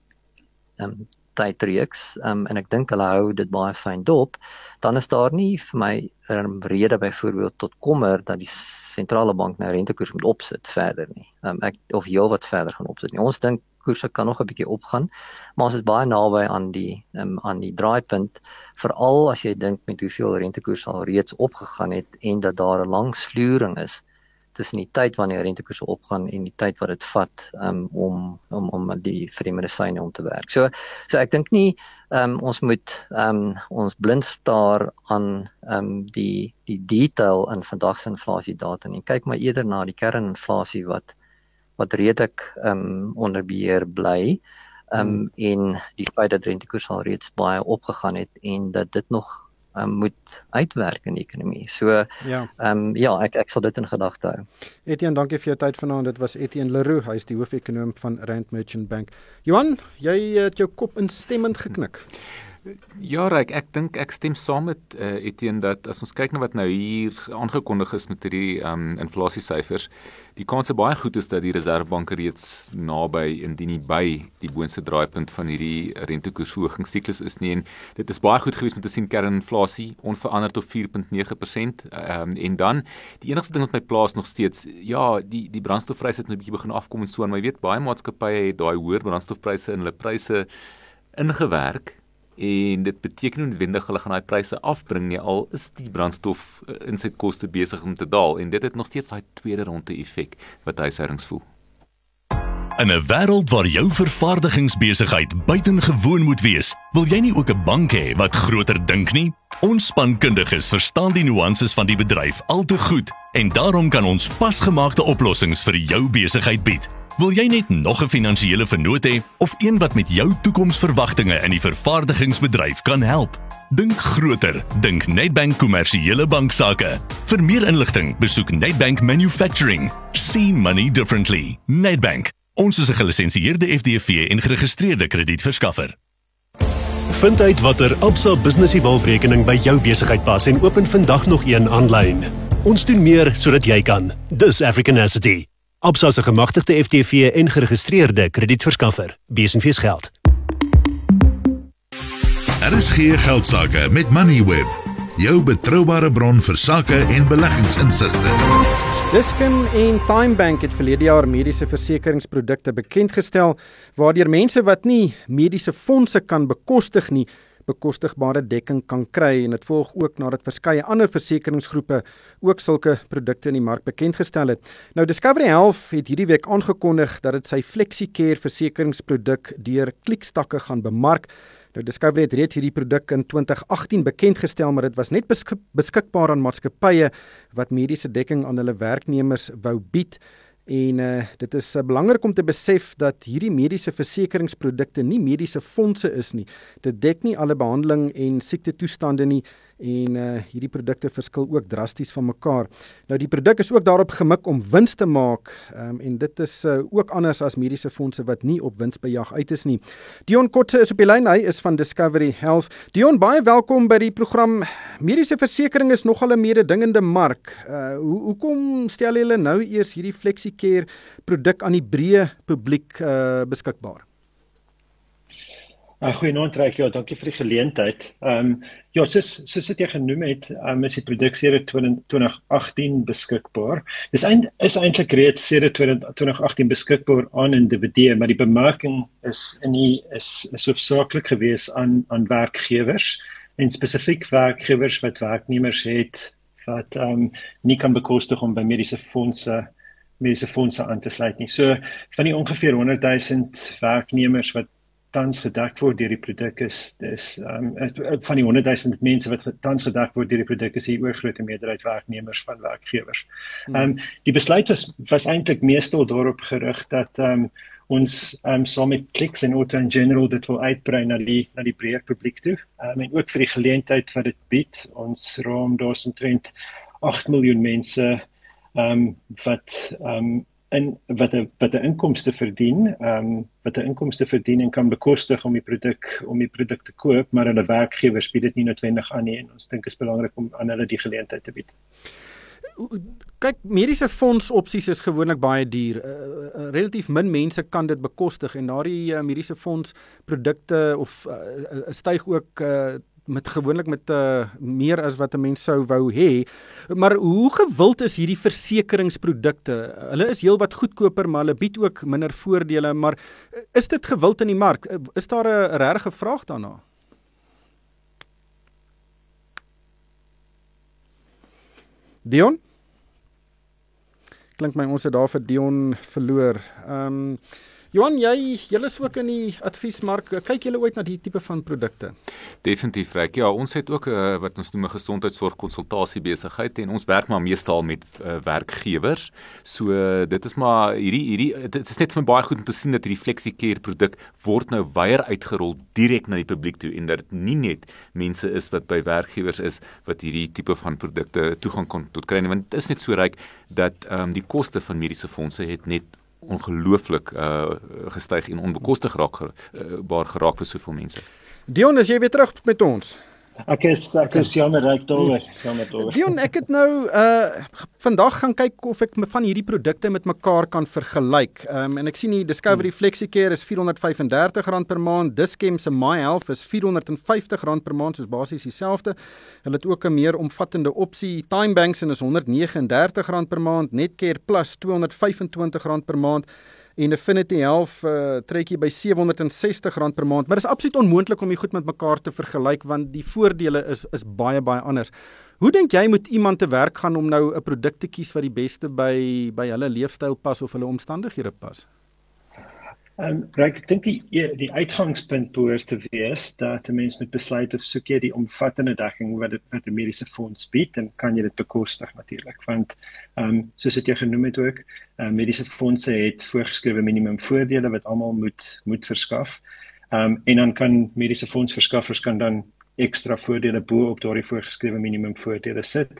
ehm um, tydreeks, um, en ek dink hulle hou dit baie fyn dop, dan is daar nie vir my um, rede byvoorbeeld tot kommer dat die sentrale bank nou rentekoers moet opsit verder nie. Um, ek of heel wat verder gaan opsit nie. Ons dink koerse kan nog 'n bietjie opgaan, maar ons is baie naby aan die um, aan die draaipunt veral as jy dink met hoeveel rentekoers al reeds opgegaan het en dat daar 'n lang sluering is tussen die tyd wanneer rentekoerse opgaan en die tyd wat dit vat um, om om om die vir die medisyne om te werk. So so ek dink nie um, ons moet um, ons blind staar aan um, die die detail in vandag se inflasie data nie. Kyk maar eerder na die kerninflasie wat wat redelik um, onder beheer bly. Ehm um, en die feit dat rentekoerse al reeds baie opgegaan het en dat dit nog um, moet uitwerk in die ekonomie. So ja, um, ja, ek ek sal dit in gedagte hou. Etienne, dankie vir jou tyd vanaand. Dit was Etienne Leroux, hy is die hoofekonoom van Rand Merchant Bank. Johan, jy het jou kop instemmend geknik. Ja, Ryk, ek dink ek stem saam met uh, Etienne dat as ons kyk na wat nou hier aangekondig is met hierdie um, inflasiesyfers, die kans is baie goed is dat die Reserwebank reeds naby indien nie by die boonste draaipunt van hierdie rentekoersverhogingssiklus is nie. En dit is baie goed geweest om te sien kerninflasie onveranderd op 4.9% um, en dan die enigste ding wat my plaas nog steeds ja, die die brandstofpryse het nou 'n bietjie begin afkom en so en my weet baie maatskappye het daai hoër brandstofpryse in hulle pryse ingewerk en dit beteken noodwendig hulle gaan daai pryse afbring nie al is die brandstof uh, in sy koste besig om te daal en dit het nog steeds daai tweede ronde effek wat huishoudings voel. In 'n wêreld waar jou vervaardigingsbesigheid buitengewoon moet wees, wil jy nie ook 'n bank hê wat groter dink nie? Ons spankundiges verstaan die nuances van die bedryf al te goed en daarom kan ons pasgemaakte oplossings vir jou besigheid bied. Wil jy net nog 'n finansiële vennoot hê of een wat met jou toekomsverwagtinge in die vervaardigingsbedryf kan help? Dink groter, dink Nedbank Kommersiële Bank Sake. Vir meer inligting, besoek Nedbank Manufacturing. See money differently. Nedbank. Ons is 'n gelisensieerde FDV en geregistreerde kredietverskaffer. Vind uit watter Absa Business Evolve-rekening by jou besigheid pas en open vandag nog een aanlyn. Ons doen meer sodat jy kan. Dis African Asset. Absa se gemagtigde FTV en geregistreerde kredietverskaffer. Besenfees geld. Daar is geen geldsaake met Moneyweb, jou betroubare bron vir sakke en beleggingsinsigte. Diskin en TimeBank het verlede jaar mediese versekeringsprodukte bekendgestel waardeur mense wat nie mediese fondse kan bekostig nie, bekostigbare dekking kan kry en dit volg ook nadat verskeie ander versekeringsgroepe ook sulke produkte in die mark bekend gestel het. Nou Discovery Health het hierdie week aangekondig dat dit sy FlexiCare versekeringsproduk deur Klikstakke gaan bemark. Nou Discovery het reeds hierdie produk in 2018 bekend gestel, maar dit was net beskik beskikbaar aan maatskappye wat mediese dekking aan hulle werknemers wou bied. En uh dit is uh, belangrik om te besef dat hierdie mediese versekeringsprodukte nie mediese fondse is nie. Dit dek nie alle behandeling en siekte toestande nie en uh hierdie produkte verskil ook drasties van mekaar. Nou die produk is ook daarop gemik om wins te maak um, en dit is uh, ook anders as mediese fondse wat nie op winsbejag uit is nie. Dion Kotse is op die lyn. Hy is van Discovery Health. Dion, baie welkom by die program. Mediese versekerings is nogal 'n mededingende mark. Uh hoe hoekom stel julle nou eers hierdie FlexiCare produk aan die breë publiek uh beskikbaar? Uh, Goeienaand Ryk, ja, dankie vir die geleentheid. Ehm um, ja, soos soos dit jy genoem het, um, is die produk sedert 2018 beskikbaar. Dis eind, is eintlik reeds sedert 2018 beskikbaar aan individue, maar die bemarking is in die is is hoofsaaklik gewees aan aan werkgewers en spesifiek werkgewers wat werknemers het wat ehm um, nie kan bekostig om by mediese fondse mediese fondse aan te sluit nie. So van die ongeveer 100 000 werknemers wat tans gedek word deur die produk is dis um, van die 100 000 mense wat tans gedek word deur die produk is die oorgrootste meerderheid werknemers van werkgewers. Hmm. Ehm um, die besluit was was eintlik meestal daarop gerig dat ehm um, ons ehm um, saam met Clicks en Auto in general dit wil uitbrei na die na die breër publiek toe. Ehm um, en ook vir die geleentheid wat dit bied. Ons raam daarsomtrent 8 miljoen mense ehm um, wat ehm um, in wat 'n wat 'n inkomste verdien, ehm um, wat 'n inkomste verdien en kan bekostig om die produk om die produk te koop, maar hulle werkgewers bied dit nie noodwendig aan nie en ons dink dit is belangrik om aan hulle die geleentheid te bied. Kyk, mediese fonds opsies is gewoonlik baie duur. Uh, relatief min mense kan dit bekostig en daardie uh, mediese fonds produkte of uh, styg ook uh, met gewoonlik met uh, meer as wat 'n mens sou wou hê. Maar hoe gewild is hierdie versekeringsprodukte? Hulle is heelwat goedkoper, maar hulle bied ook minder voordele, maar uh, is dit gewild in die mark? Uh, is daar 'n regte vraag daarna? Dion? Klink my ons het daar vir Dion verloor. Ehm um, Johan, jy julle is ook in die adviesmark. Kyk julle ooit na die tipe van produkte? Definitief, Rek. Ja, ons het ook 'n uh, wat ons noem 'n gesondheidsorg konsultasie besigheid en ons werk maar meestal met uh, werkgewers. So uh, dit is maar hierdie hierdie dit is net vir my baie goed om te sien dat hierdie FlexiCare produk word nou weier uitgerol direk na die publiek toe en dat dit nie net mense is wat by werkgewers is wat hierdie tipe van produkte toegang kon tot kry nie, want dit is net so ryk dat ehm um, die koste van mediese fondse het net ongelooflik uh gestyg en onbekostigbaar geraak, uh, geraak vir soveel mense. Dion, as jy weer terug met ons. Ek is ek is jammer reg daaroor, jammer daaroor. Dion, ek het nou uh vandag gaan kyk of ek van hierdie produkte met mekaar kan vergelyk. Um en ek sien die Discovery hmm. FlexiCare is R435 per maand, Dischem se MyHealth is R450 per maand, soos basies dieselfde. Hulle het ook 'n meer omvattende opsie, TimeBanks en is R139 per maand, Netcare Plus R225 per maand en Affinity Health uh, trek jy by R760 per maand, maar dit is absoluut onmoontlik om dit goed met mekaar te vergelyk want die voordele is is baie baie anders. Hoe dink jy moet iemand te werk gaan om nou 'n produk te kies wat die beste by by hulle leefstyl pas of hulle omstandighede pas? Ehm um, ek dink die e, die uitgangspunt behoort te wees dat 'n mens met besluit of soek jy die omvattende dekking wat dit met 'n mediese fonds bied en kan jy dit bekostig natuurlik want ehm um, soos dit jy genoem het ook uh, mediese fondse het voorgeskrewe minimum voordele wat almal moet moet verskaf. Ehm um, en dan kan mediese fondsverskaffers kan dan ekstra voordele bo op daardie voorgeskrewe minimum voordele sit.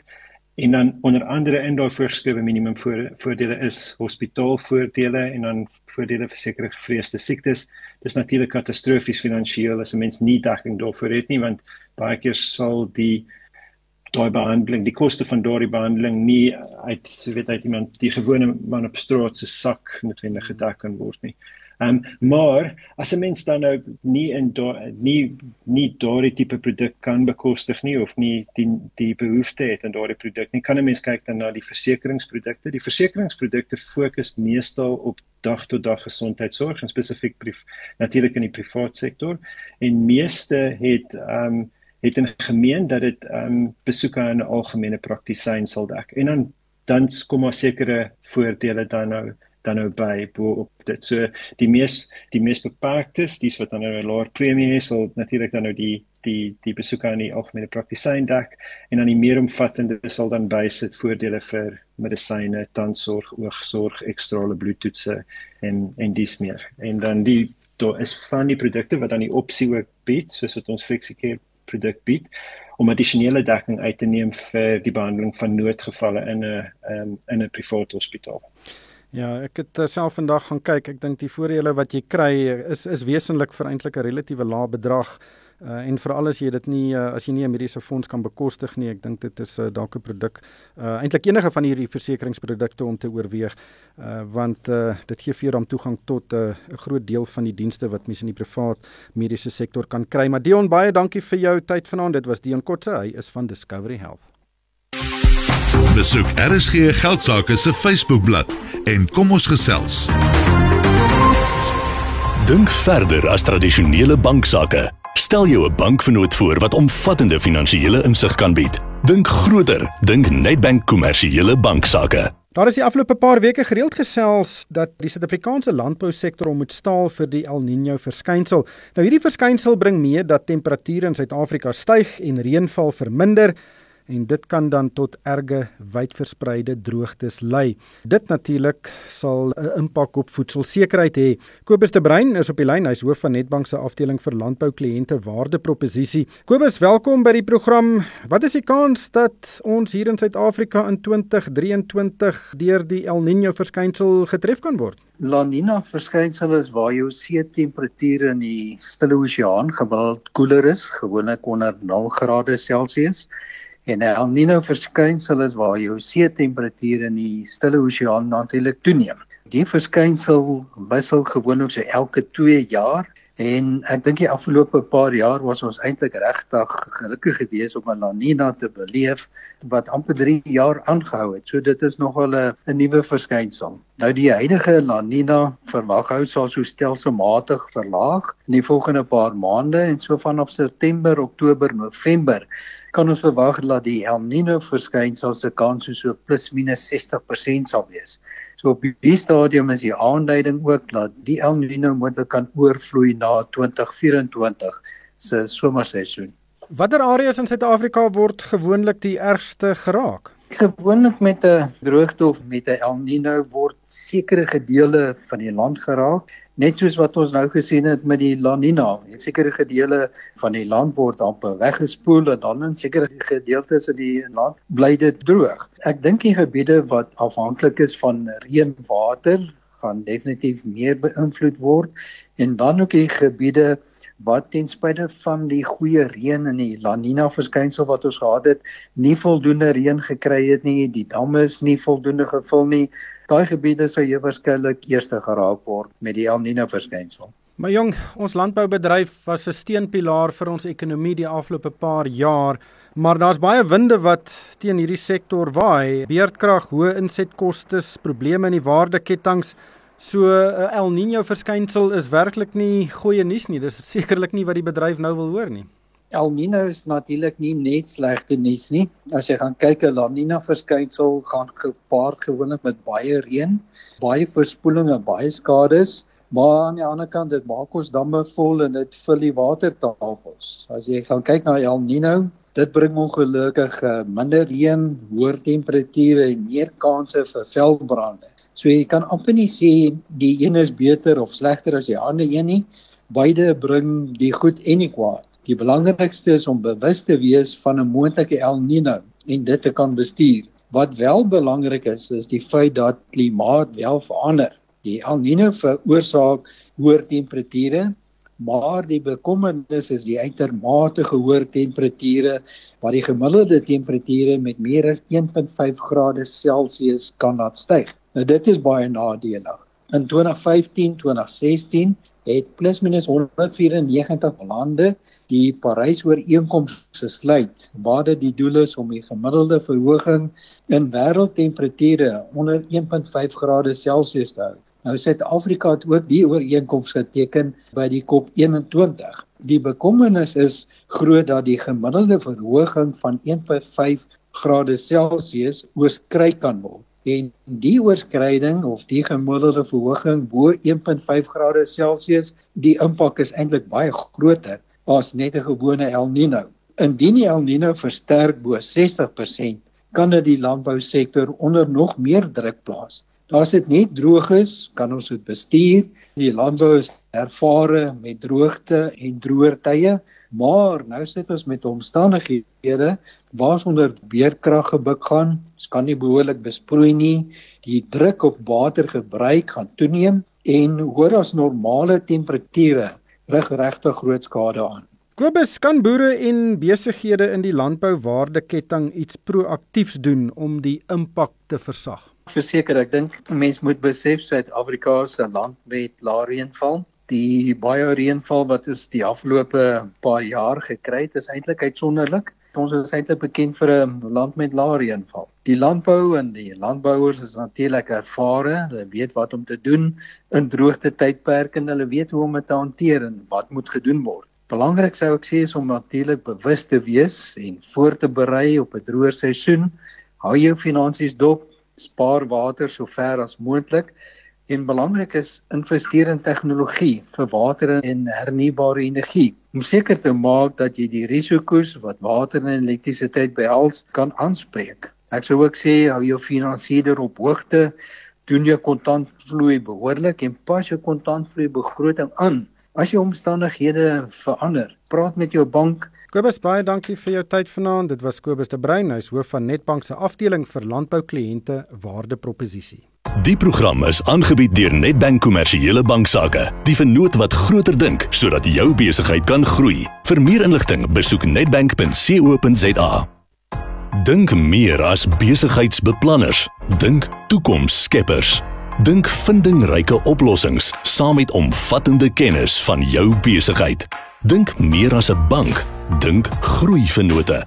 En dan onder andere in daai voorgeskrewe minimum voordele is hospitaalvoordele en dan voordele vir sekere gevreesde siektes. Dis natuurlik katastrofies finansiëel as 'n mens nie dekking daarvoor het nie want baie keer sal die daai behandeling, die koste van daardie behandeling nie uit weet uit iemand die gewone man op straat se sak noodwendig gedek kan word nie. Um, maar as 'n mens dan nou nie in daar nie nie daardie tipe produk kan bekostig nie of nie die die behoefte het aan daardie produk nie, kan 'n mens kyk dan na die versekeringsprodukte. Die versekeringsprodukte fokus meestal op dag tot dag gesondheidsorg en spesifiek natuurlik in die privaat sektor en meeste het ehm um, het in gemeen dat dit ehm um, besoeke aan 'n algemene praktisyn sal dek. En dan dan kom maar sekere voordele dan nou dan nou by bo op dit. So die mees die mees beperktes, dis wat dan nou 'n laer premie is, sal natuurlik dan nou die die die besoeke aan die algemene praktisyn dek en dan die meer omvattende sal dan bysit voordele vir medisyne, tandsorg, oogsorg, ekstrale bloedtoetse en en dis meer. En dan die daar is van die produkte wat dan die opsie ook bied, soos wat ons FlexiCare produk bied om addisionele dekking uit te neem vir die behandeling van noodgevalle in 'n um, in 'n privaat hospitaal. Ja, ek het uh, self vandag gaan kyk. Ek dink die voordele wat jy kry is is wesentlik vir eintlik 'n relatiewe lae bedrag. Uh, en veral as jy dit nie uh, as jy nie 'n mediese fonds kan bekostig nie, ek dink dit is uh, dalk 'n produk uh, eintlik enige van hierdie versekeringsprodukte om te oorweeg uh, want uh, dit gee vir jou dan toegang tot 'n uh, groot deel van die dienste wat mense in die privaat mediese sektor kan kry. Maar Dion baie dankie vir jou tyd vanaand. Dit was Dion Kotse, hy is van Discovery Health. Besoek RSG Geldsaake se Facebookblad en kom ons gesels. Dink verder as tradisionele banksaake. Stel jou 'n bankvernoot voor wat omvattende finansiële insig kan bied. Dink groter, dink Nedbank kommersiële banksaake. Daar is die afgelope paar weke gereeld gesels dat die Suid-Afrikaanse landbousektor moet staal vir die El Niño verskynsel. Nou hierdie verskynsel bring mee dat temperature in Suid-Afrika styg en reënval verminder en dit kan dan tot erge wydverspreide droogtes lei. Dit natuurlik sal 'n impak op voedselsekerheid hê. Kobus de Bruin is op die lyn, hy's hoof van Netbank se afdeling vir landboukliënte waardeproposisie. Kobus, welkom by die program. Wat is die kans dat ons hier in Suid-Afrika in 2023 deur die El Niño verskynsel getref kan word? La Nina verskynsel is waar jou see temperature in die Stille Oseaan gemiddeld koeler is, gewoonlik onder 0 grade Celsius. En El Niño verskynsel is waar jou see temperatuur in die Stille Oseaan natuurlik toeneem. Die verskynsel wissel gewoonlik so elke 2 jaar en ek dink die afgelope paar jaar was ons eintlik regtig gelukkig geweest om 'n La Niña te beleef wat amper 3 jaar aangehou het. So dit is nogal 'n nuwe verskynsel. Nou die huidige La Niña verwag hou sal so stelselmatig verlaag in die volgende paar maande en so vanaf September, Oktober, November kan ons verwag dat die El Niño verskynsel se kans so plus minus 60% sal wees. So op die stadium is die aanduiding ook dat die El Niño moontlik kan oorvloei na 2024 se somerseisoen. Watter areas in Suid-Afrika word gewoonlik die ergste geraak? Gewoonlik met 'n droogte of met 'n El Niño word sekere gedeele van die land geraak net soos wat ons nou gesien het met die La Nina, in sekere gedeele van die land word amper weggespoel en dan in sekere gedeeltes in die land bly dit droog. Ek dink die gebiede wat afhanklik is van reënwater gaan definitief meer beïnvloed word en dan ook die gebiede wat ten spyte van die goeie reën en die La Nina verskynsel wat ons gehad het, nie voldoende reën gekry het nie, die damme is nie voldoende gevul nie. Daai gebiede sou jy waarskynlik eers geraak word met die El Nino verskynsel. Maar jong, ons landboubedryf was 'n steunpilaar vir ons ekonomie die afgelope paar jaar, maar daar's baie winde wat teen hierdie sektor waai. Beerdkrag, hoë insetkoste, probleme in die waardeketTINGS So 'n El Niño verskynsel is werklik nie goeie nuus nie. Dis sekerlik nie wat die bedryf nou wil hoor nie. El Niño is natuurlik nie net slegte nuus nie. As jy gaan kyk La Niña verskynsel gaan gepaard gewoonlik met baie reën, baie verspoeling en baie skades. Maar aan die ander kant dit maak ons damme vol en dit vul die watertafels. As jy gaan kyk na El Niño, dit bring ongelukkig uh, minder reën, hoër temperature en meer kanse vir veldbrande. So jy kan amper nie sê die een is beter of slegter as die ander een nie. Beide bring die goed en die kwaad. Die belangrikste is om bewus te wees van 'n moontlike El Niño en dit te kan bestuur. Wat wel belangrik is, is die feit dat klimaat wel verander. Die El Niño veroorsaak hoër temperature, maar die bekommernis is die uitermate hoë temperature wat die gemiddelde temperature met meer as 1.5 grade Celsius kan laat styg. Nou dit is baie nadelig. In 2015, 2016 het plus minus 194 lande die Parys-ooreenkoms gesluit waar dit die doel is om die gemiddelde verhoging in wêreldtemperature onder 1.5 grade Celsius te hou. Nou Suid-Afrika het ook die ooreenkoms geteken by die COP21. Die bekommernis is groot dat die gemiddelde verhoging van 1.5 grade Celsius oorskry kan word en die oorskryding of die gemiddelde verhoging bo 1.5 grade Celsius, die impak is eintlik baie groter as net 'n gewone El Niño. Indien die El Niño versterk bo 60%, kan dit die landbousektor onder nog meer druk plaas. As dit nie droog is, kan ons dit bestuur. Die landbou is ervare met droogte en droër tye, maar nou sit ons met omstandighede waaronder beerkrag gebuk gaan. Ons kan nie behoorlik besproei nie. Die druk op watergebruik gaan toeneem en hoor as normale temperature rig regtig groot skade aan. Kobus kan boere en besighede in die landbouwaardeketting iets proaktiefs doen om die impak te versag. Verseker, ek dink mense moet besef Suid-Afrika se land met lae reënval. Die baie reënval wat ons die afgelope paar jaar gekry het, is eintlik uitsonderlik. Ons is eintlik bekend vir 'n land met lae reënval. Die landbou en die landbouers is natuurlik ervare, hulle weet wat om te doen in droogte tydperke en hulle weet hoe om dit te hanteer en wat moet gedoen word. Belangrik sou ek sê is om natuurlik bewus te wees en voor te berei op 'n droër seisoen. Hou jou finansies dop, spaar water so ver as moontlik en belangrik is investeer in tegnologie vir water en hernubare energie om seker te maak dat jy die risiko's wat water en elektrisiteit behels kan aanspreek. Ek sou ook sê hou jou finansiëerder op hoogte, doen jou kontantvloei behoorlik en pas jou kontantvloei begroting aan. As jou omstandighede verander, praat met jou bank Kobus baie dankie vir jou tyd vanaand. Dit was Kobus de Bruin, hy's hoof van Netbank se afdeling vir landboukliënte waardeproposisie. Die program is aangebied deur Nedbank Kommersiële Banksaake. Die vennoot wat groter dink sodat jou besigheid kan groei. Vir meer inligting, besoek nedbank.co.za. Dink meer as besigheidsbeplanners. Dink toekomsskeppers. Dink vindingryke oplossings saam met omvattende kennis van jou besigheid. Dink meer as 'n bank Dink groeivennote.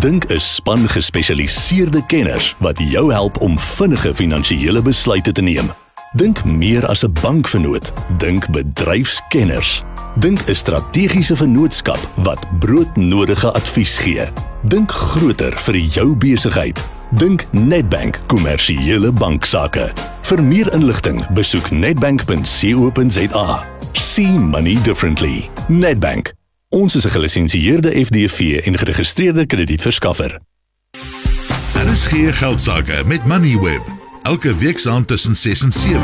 Dink 'n span gespesialiseerde kenners wat jou help om vinnige finansiële besluite te neem. Dink meer as 'n bankvennoot, dink bedryfskenners. Dink 'n strategiese vennootskap wat broodnodige advies gee. Dink groter vir jou besigheid. Dink Nedbank Kommersiële Banksaake. Vir meer inligting, besoek nedbank.co.za. See money differently. Nedbank Ons is 'n gelisensieerde FDV en geregistreerde kredietverskaffer. Is geen geld sake met Moneyweb. Elke week saam tussen 6 en 7.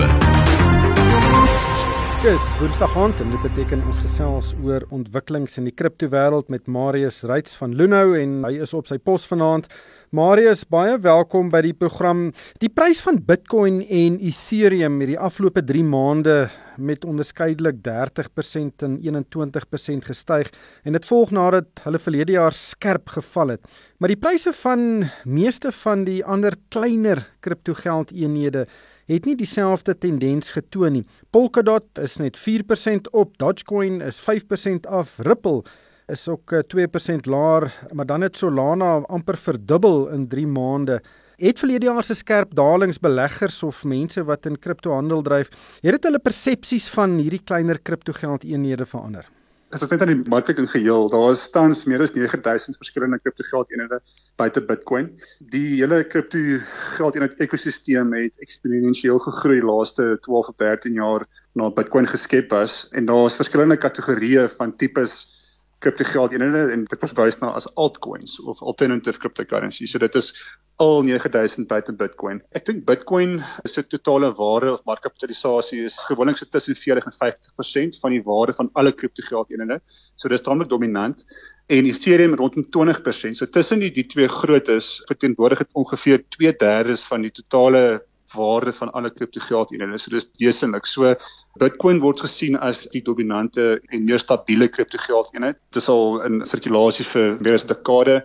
Dis Woensdag aand en dit beteken ons gesels oor ontwikkelings in die kriptowêreld met Marius Reitz van Lunou en hy is op sy pos vanaand. Marius, baie welkom by die program. Die prys van Bitcoin en Ethereum het die afgelope 3 maande met onderskeidelik 30% en 21% gestyg en dit volg nadat hulle verlede jaar skerp geval het. Maar die pryse van meeste van die ander kleiner kriptogeldeenhede het nie dieselfde tendens getoon nie. Polkadot is net 4% op, Dogecoin is 5% af, Ripple is ook 2% eh, laer, maar dan het Solana amper verdubbel in 3 maande. Het verlede jaar se skerp dalings beleggers of mense wat in kriptohandel dryf, het dit hulle persepsies van hierdie kleiner kriptogeldeenhede verander? As ons net aan die mark in geheel, daar is tans meer as 9000 verskillende kriptogeldeenhede buite Bitcoin. Die hele kriptogeldeenheid ekosisteem het eksponensieel gegroei laaste 12 of 13 jaar na Bitcoin geskep is en daar is verskillende kategorieë van tipes kriptogeld eenhede en dit verwys na as altcoins of alternative cryptocurrency. So dit is al 9000 buite Bitcoin. Ek dink Bitcoin se totale waarde of markkapitalisasie is gewoonlik so tussen 40 en 50% van die waarde van alle kriptogeld eenhede. So dis tamelik dominant en Ethereum rondom 20%. So tussen die die twee grootes verteenwoordig dit ongeveer 2/3 van die totale waarde van alle kriptogeldeenhede. So dis wesenlik. So Bitcoin word gesien as die dominante en meer stabiele kriptogeldeenheid. Dit is al in sirkulasie vir meer as 'n dekade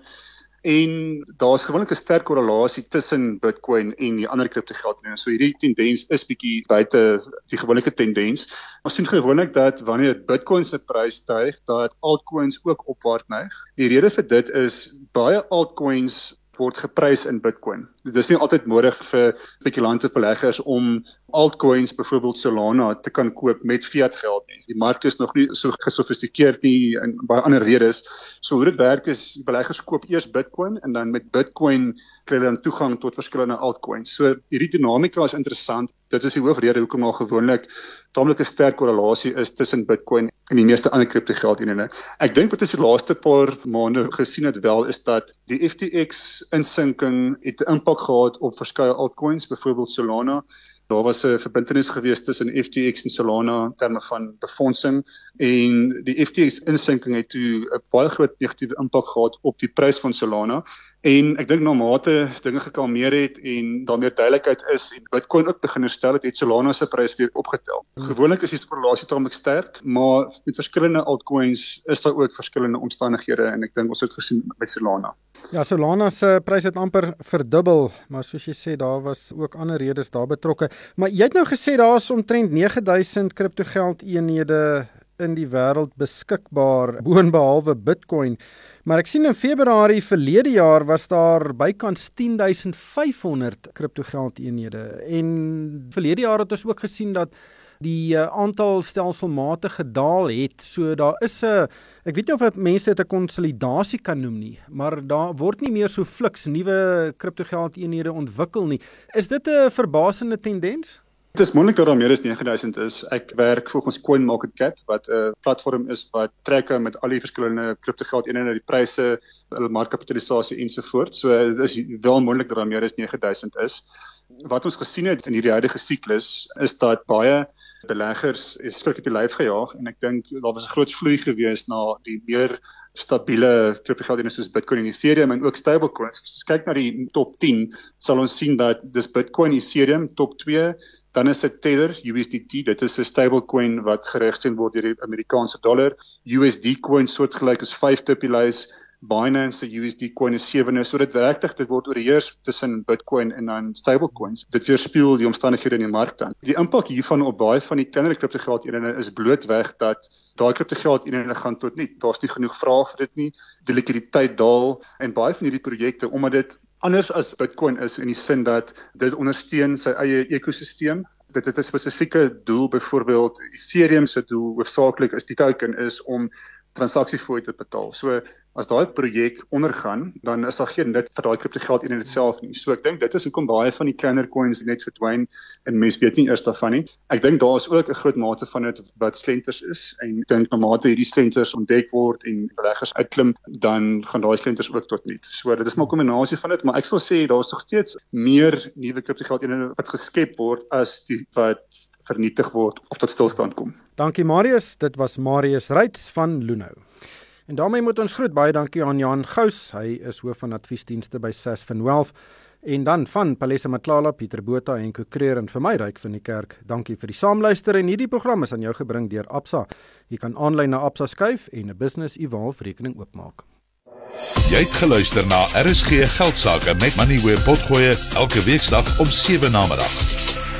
en daar's gewoonlik 'n sterk korrelasie tussen Bitcoin en die ander kriptogeldeenhede. So hierdie tendens is bietjie buite die gewone tendens. Ons sien gewoonlik dat wanneer Bitcoin se prys styg, dat altcoins ook opwaarts neig. Die rede vir dit is baie altcoins word geprys in Bitcoin. Dit is nie altyd nodig vir spekulante beleggers om altcoins byvoorbeeld Solana te kan koop met fiat geld nie. Die mark is nog nie so gesofistikeerd nie en baie ander redes. So hoe dit werk is beleggers koop eers Bitcoin en dan met Bitcoin kry hulle dan toegang tot verskillende altcoins. So hierdie dinamika is interessant. Dit is die hoofrede hoekom daar gewoonlik taamlik 'n sterk korrelasie is tussen Bitcoin en die meeste ander kriptogeldeenhede. Ek dink wat ons die laaste paar maande gesien het wel is dat die FTX insinking het 'n impak gehad op verskeie altcoins, byvoorbeeld Solana Daar was 'n verbintenis gewees tussen FTX en Solana in terme van befondsing en die FTX insinking het toe 'n baie groot negatiewe impak gehad op die prys van Solana. En ek dink na mate dinge gekalmeer het en daar meer duidelikheid is en Bitcoin ook begin herstel het, het Solana se prys weer opgetel. Hmm. Gewoonlik is die korrelasie taamlik sterk, maar met verskillende altcoins is daar ook verskillende omstandighede en ek dink ons het gesien by Solana. Ja, Solana se prys het amper verdubbel, maar soos jy sê, daar was ook ander redes daar betrokke. Maar jy het nou gesê daar is omtrent 9000 kriptogeld eenhede in die wêreld beskikbaar boonbehalwe Bitcoin. Maar ek sien in Februarie verlede jaar was daar bykans 10500 kriptogeld eenhede en verlede jaar het ons ook gesien dat die uh, aantal stelselmatig gedaal het. So daar is 'n ek weet nie of mense dit 'n konsolidasie kan noem nie, maar daar word nie meer so fliks nuwe kriptogeld eenhede ontwikkel nie. Is dit 'n verbasende tendens? Dit is moontlik dat daar meer as 9000 is. Ek werk volgens CoinMarketCap wat 'n platform is wat trek met al die verskillende kriptogeld eenhede, die pryse, hulle markkapitalisasie ensovoorts. So dit is wel moontlik dat daar meer as 9000 is. Wat ons gesien het in hierdie huidige siklus is dat baie beleggers is skrik op die lyf gejaag en ek dink daar was 'n groot vloei gewees na die meer stabiele kriptogeldinne soos Bitcoin en Ethereum en ook stablecoins. As ons kyk na die top 10, sal ons sien dat dis Bitcoin, Ethereum top 2, dan is dit Tether USDT, dit is 'n stablecoin wat geregsteun word deur die Amerikaanse dollar. USD coin soortgelyk is 5de op die lys. Binance se USD coin is 7de. So dit regtig dit word oorheers tussen Bitcoin en dan stablecoins. Dit weerspieël die omstandighede in die mark dan. Die impak hiervan op baie van die kleiner kriptogeld eenhede is blootweg dat daai kriptogeld eenhede gaan tot nie. Daar's nie genoeg vraag vir dit nie. Die likwiditeit daal en baie van hierdie projekte omdat dit anders as Bitcoin is in die sin dat dit ondersteun sy eie ekosisteem dit het 'n spesifieke doel byvoorbeeld Ethereum se doel hoofsaaklik is die token is om transaksiefooi te betaal. So as daai projek ondergaan, dan is daar geen nut vir daai kriptogeld in itself nie. So ek dink dit is hoekom baie van die kleiner coins net verdwyn en mense weet nie eers daarvan nie. Ek dink daar is ook 'n groot mate van dit wat slenters is en ek dink na mate hierdie slenters ontdek word en beleggers uitklim, dan gaan daai slenters ook tot nul. So dit is maar 'n kombinasie van dit, maar ek sal sê daar is nog steeds meer nuwe kriptogeld in wat geskep word as die wat vernietig word of tot stilstand kom. Dankie Marius, dit was Marius Reitz van Luno. En daarmee moet ons groet baie dankie aan Jan Gous. Hy is hoof van adviesdienste by Sasfin Wealth en dan van Palesa Matlala, Pieter Botha en Kokreer en vir my ryk van die kerk. Dankie vir die saamluister en hierdie program is aan jou gebring deur Absa. Jy kan aanlyn na Absa skuif en 'n business evolve rekening oopmaak. Jy het geluister na RSG Geldsaake met Money where potgoe elke weeksdag om 7 na middag.